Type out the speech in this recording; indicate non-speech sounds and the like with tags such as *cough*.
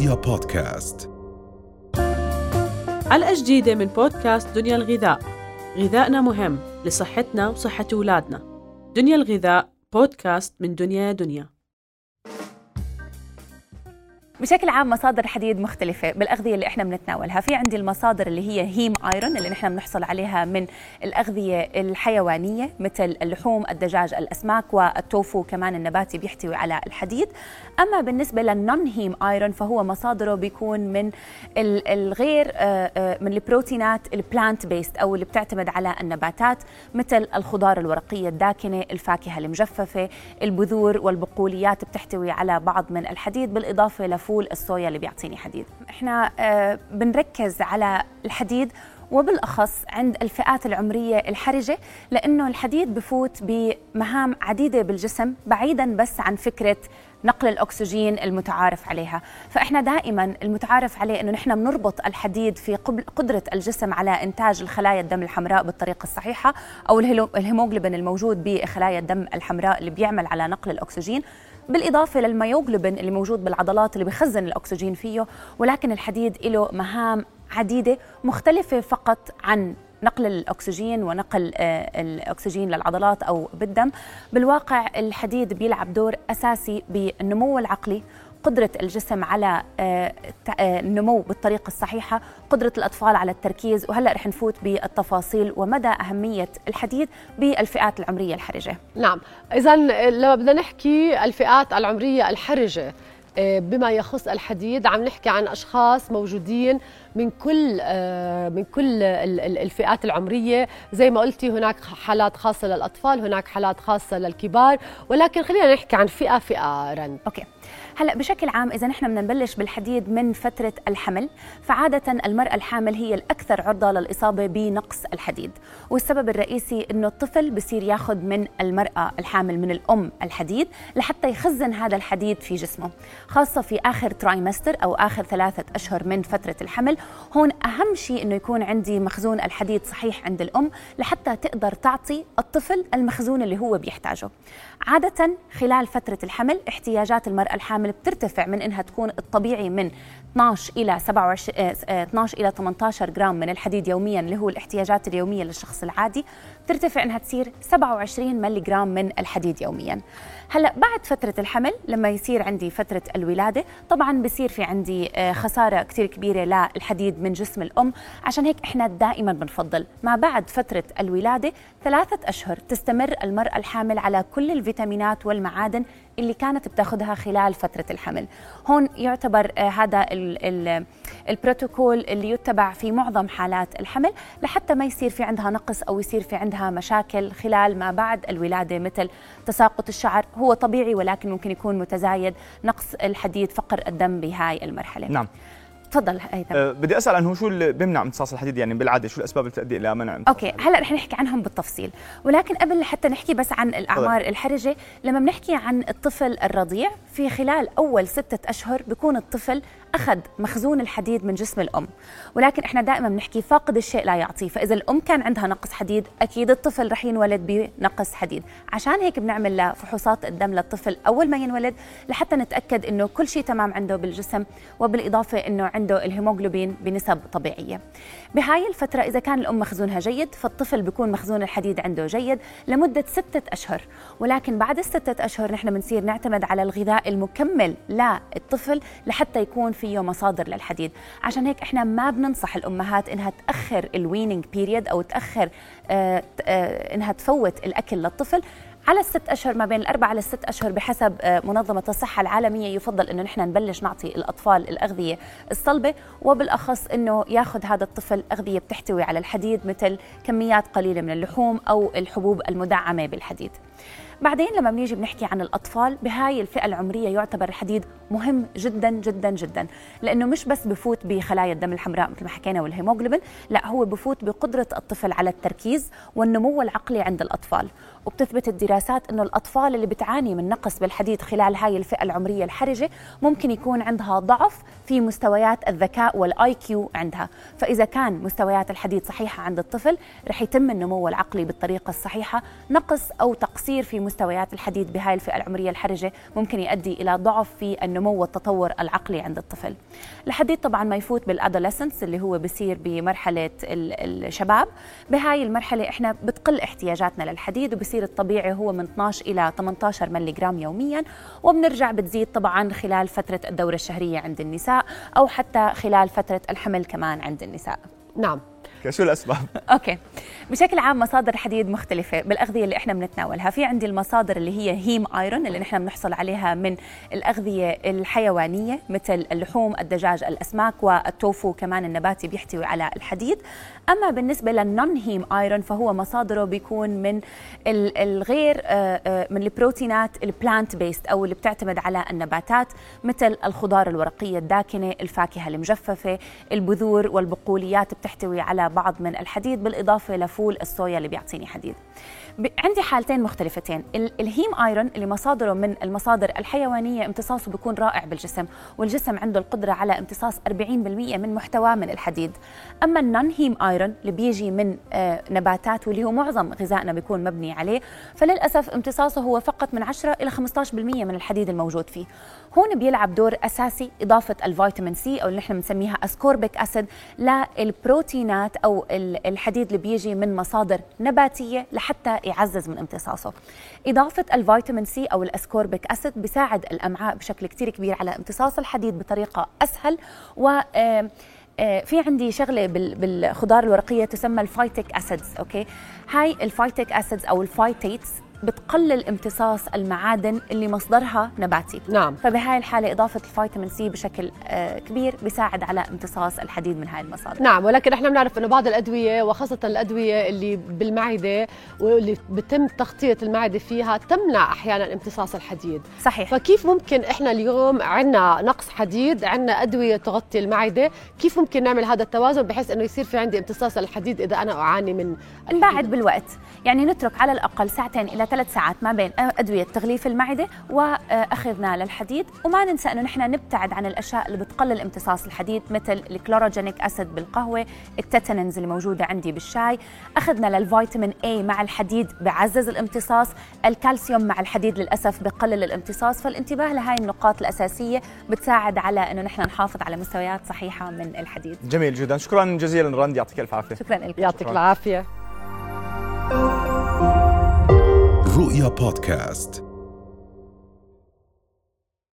رؤيا بودكاست. حلقة جديدة من بودكاست دنيا الغذاء. غذائنا مهم لصحتنا وصحة أولادنا. دنيا الغذاء بودكاست من دنيا دنيا. بشكل عام مصادر الحديد مختلفة بالأغذية اللي إحنا بنتناولها. في عندي المصادر اللي هي هيم آيرون اللي نحن بنحصل عليها من الأغذية الحيوانية مثل اللحوم الدجاج الأسماك والتوفو كمان النباتي بيحتوي على الحديد. أما بالنسبة لل non-heme iron فهو مصادره بيكون من الغير آه، آه، من البروتينات ال plant-based أو اللي بتعتمد على النباتات مثل الخضار الورقية الداكنة الفاكهة المجففة البذور والبقوليات بتحتوي على بعض من الحديد بالإضافة لفول فول الصويا اللي بيعطيني حديد. إحنا آه، بنركز على الحديد وبالأخص عند الفئات العمرية الحرجة لأنه الحديد بفوت بمهام عديدة بالجسم بعيدا بس عن فكرة نقل الأكسجين المتعارف عليها، فإحنا دائما المتعارف عليه إنه نحن بنربط الحديد في قدرة الجسم على إنتاج الخلايا الدم الحمراء بالطريقة الصحيحة أو الهيموغلوبين الموجود بخلايا الدم الحمراء اللي بيعمل على نقل الأكسجين بالإضافة للميوغلوبين اللي موجود بالعضلات اللي بخزن الأكسجين فيه ولكن الحديد له مهام عديدة مختلفة فقط عن نقل الأكسجين ونقل آه، الأكسجين للعضلات أو بالدم. بالواقع الحديد بيلعب دور أساسي بالنمو العقلي قدرة الجسم على آه، آه، النمو بالطريقة الصحيحة قدرة الأطفال على التركيز وهلأ رح نفوت بالتفاصيل ومدى أهمية الحديد بالفئات العمرية الحرجة. نعم. إذا لما بدنا نحكي الفئات العمرية الحرجة بما يخص الحديد عم نحكي عن أشخاص موجودين من كل من كل الفئات العمرية. زي ما قلتي هناك حالات خاصة للأطفال هناك حالات خاصة للكبار. ولكن خلينا نحكي عن فئة فئة رند أوكي. هلأ بشكل عام إذا نحن بدنا نبلش بالحديد من فترة الحمل فعادة المرأة الحامل هي الأكثر عرضة للإصابة بنقص الحديد. والسبب الرئيسي إنه الطفل بصير ياخذ من المرأة الحامل من الأم الحديد لحتى يخزن هذا الحديد في جسمه خاصة في آخر trimester أو آخر ثلاثة أشهر من فترة الحمل. هون أهم شيء إنه يكون عندي مخزون الحديد صحيح عند الأم لحتى تقدر تعطي الطفل المخزون اللي هو بيحتاجه. عادة خلال فترة الحمل احتياجات المرأة الحامل بترتفع من إنها تكون الطبيعي من 12 إلى 27 12 إلى 18 جرام من الحديد يوميا اللي هو الاحتياجات اليومية للشخص العادي بترتفع إنها تصير 27 ملي جرام من الحديد يوميا. هلأ بعد فترة الحمل لما يصير عندي فترة الولادة طبعا بصير في عندي آه، خسارة كثير كبيرة للحديد من جسم الأم. عشان هيك إحنا دائما بنفضل ما بعد فترة الولادة ثلاثة أشهر تستمر المرأة الحامل على كل الفيتامينات والمعادن اللي كانت بتاخذها خلال فترة الحمل. هون يعتبر آه، هذا البروتوكول اللي يتبع في معظم حالات الحمل لحتى ما يصير في عندها نقص أو يصير في عندها مشاكل خلال ما بعد الولادة مثل تساقط الشعر. هو طبيعي ولكن ممكن يكون متزايد نقص الحديد فقر الدم بهاي المرحلة. نعم. تفضل هيثم أه بدي أسأل عنه شو اللي بيمنع امتصاص الحديد؟ يعني بالعادة شو الأسباب اللي تؤدي إلى منع أوكي هلأ رح نحكي عنهم بالتفصيل. ولكن قبل حتى نحكي بس عن الأعمار الحرجة لما بنحكي عن الطفل الرضيع في خلال أول ستة أشهر بيكون الطفل أخذ مخزون الحديد من جسم الأم. ولكن إحنا دائما بنحكي فاقد الشيء لا يعطيه. فإذا الأم كان عندها نقص حديد أكيد الطفل رح ينولد بنقص حديد. عشان هيك بنعمل فحوصات الدم للطفل أول ما ينولد لحتى نتأكد إنه كل شيء تمام عنده بالجسم وبالإضافة إنه عنده الهيموغلوبين بنسب طبيعية. بهاي الفترة إذا كان الأم مخزونها جيد فالطفل بيكون مخزون الحديد عنده جيد لمدة ستة أشهر. ولكن بعد الستة أشهر نحن بنصير نعتمد على الغذاء المكمل للطفل لحتى يكون فيه مصادر للحديد. عشان هيك إحنا ما بننصح الأمهات إنها تأخر ال weaning period أو تأخر آه آه إنها تفوت الأكل للطفل. على الست أشهر ما بين الأربعة للست أشهر بحسب آه، منظمة الصحة العالمية. يفضل إنه نحن نبلش نعطي الأطفال الأغذية الصلبة وبالأخص إنه ياخذ هذا الطفل أغذية بتحتوي على الحديد مثل كميات قليلة من اللحوم أو الحبوب المدعمة بالحديد. بعدين لما بنيجي بنحكي عن الأطفال بهاي الفئة العمرية يعتبر الحديد مهم جدا جدا جدا. لأنه مش بس بفوت بخلايا الدم الحمراء مثل ما حكينا والهيموغلوبين لا هو بفوت بقدرة الطفل على التركيز والنمو العقلي عند الأطفال. وبتثبت الدراسات إنه الأطفال اللي بتعاني من نقص بالحديد خلال هاي الفئة العمرية الحرجة ممكن يكون عندها ضعف في مستويات الذكاء وال IQ عندها. فإذا كان مستويات الحديد صحيحة عند الطفل رح يتم النمو العقلي بالطريقة الصحيحة نقص أو تقصير في مستويات الحديد بهاي الفئة العمرية الحرجة ممكن يؤدي إلى ضعف في النمو والتطور العقلي عند الطفل. الحديد طبعا ما يفوت بال adolescence اللي هو بصير بمرحلة الشباب. بهاي المرحلة إحنا بتقل احتياجاتنا للحديد وبصير الطبيعي هو من 12 إلى 18 ملي جرام يوميا. وبنرجع بتزيد طبعا خلال فترة الدورة الشهرية عند النساء أو حتى خلال فترة الحمل كمان عند النساء. نعم. *laughs* شو الأسباب؟ أوكي. بشكل عام مصادر الحديد مختلفة بالأغذية اللي إحنا بنتناولها. في عندي المصادر اللي هي heme iron اللي نحن بنحصل عليها من الأغذية الحيوانية مثل اللحوم الدجاج الأسماك والتوفو كمان النباتي بيحتوي على الحديد. أما بالنسبة لل non-heme iron فهو مصادره بيكون من الغير آه، آه، من البروتينات ال plant-based أو اللي بتعتمد على النباتات مثل الخضار الورقية الداكنة الفاكهة المجففة البذور والبقوليات بتحتوي على بعض من الحديد بالإضافة لفول الصويا اللي بيعطيني حديد. عندي حالتين مختلفتين. ال heme iron اللي مصادره من المصادر الحيوانية امتصاصه بيكون رائع بالجسم والجسم عنده القدرة على امتصاص 40% من محتواه من الحديد. أما ال non-heme iron اللي بيجي من آه نباتات واللي هو معظم غذائنا بيكون مبني عليه فللأسف امتصاصه هو فقط من 10 إلى 15% من الحديد الموجود فيه. هون بيلعب دور أساسي إضافة الفيتامين C أو اللي نحن بنسميها ascorbic acid للبروتينات أو الحديد اللي بيجي من مصادر نباتية لحتى يعزز من امتصاصه. إضافة الفيتامين C أو ال ascorbic acid بيساعد الأمعاء بشكل كتير كبير على امتصاص الحديد بطريقة أسهل. و في عندي شغلة بالخضار الورقية تسمى ال phytic acids أوكي؟ هاي ال phytic acids أو ال phytates بتقلل امتصاص المعادن اللي مصدرها نباتي نعم. فبهاي الحالة إضافة الفيتامين C بشكل آه، كبير بيساعد على امتصاص الحديد من هاي المصادر. نعم ولكن إحنا بنعرف إنه بعض الأدوية وخاصة الأدوية اللي بالمعدة واللي بتم تغطية المعدة فيها تمنع أحيانا امتصاص الحديد. صحيح. فكيف ممكن إحنا اليوم عندنا نقص حديد عندنا أدوية تغطي المعدة كيف ممكن نعمل هذا التوازن بحيث إنه يصير في عندي امتصاص الحديد إذا أنا أعاني من نبعد بالوقت. يعني نترك على الأقل ساعتين إلى ثلاث ساعات ما بين أدوية تغليف المعدة وأخذنا للحديد. وما ننسى أنه نحن نبتعد عن الأشياء اللي بتقلل امتصاص الحديد مثل ال chlorogenic acid بالقهوة ال tannins اللي موجودة عندي بالشاي. أخذنا للفيتامين A مع الحديد بعزز الامتصاص الكالسيوم مع الحديد للأسف بقلل الامتصاص. فالانتباه لهاي النقاط الأساسية بتساعد على أنه نحن نحافظ على مستويات صحيحة من الحديد. جميل جدا. شكرا جزيلا رند يعطيك ألف عافية. شكرا لك. يعطيك العافية. رؤيا بودكاست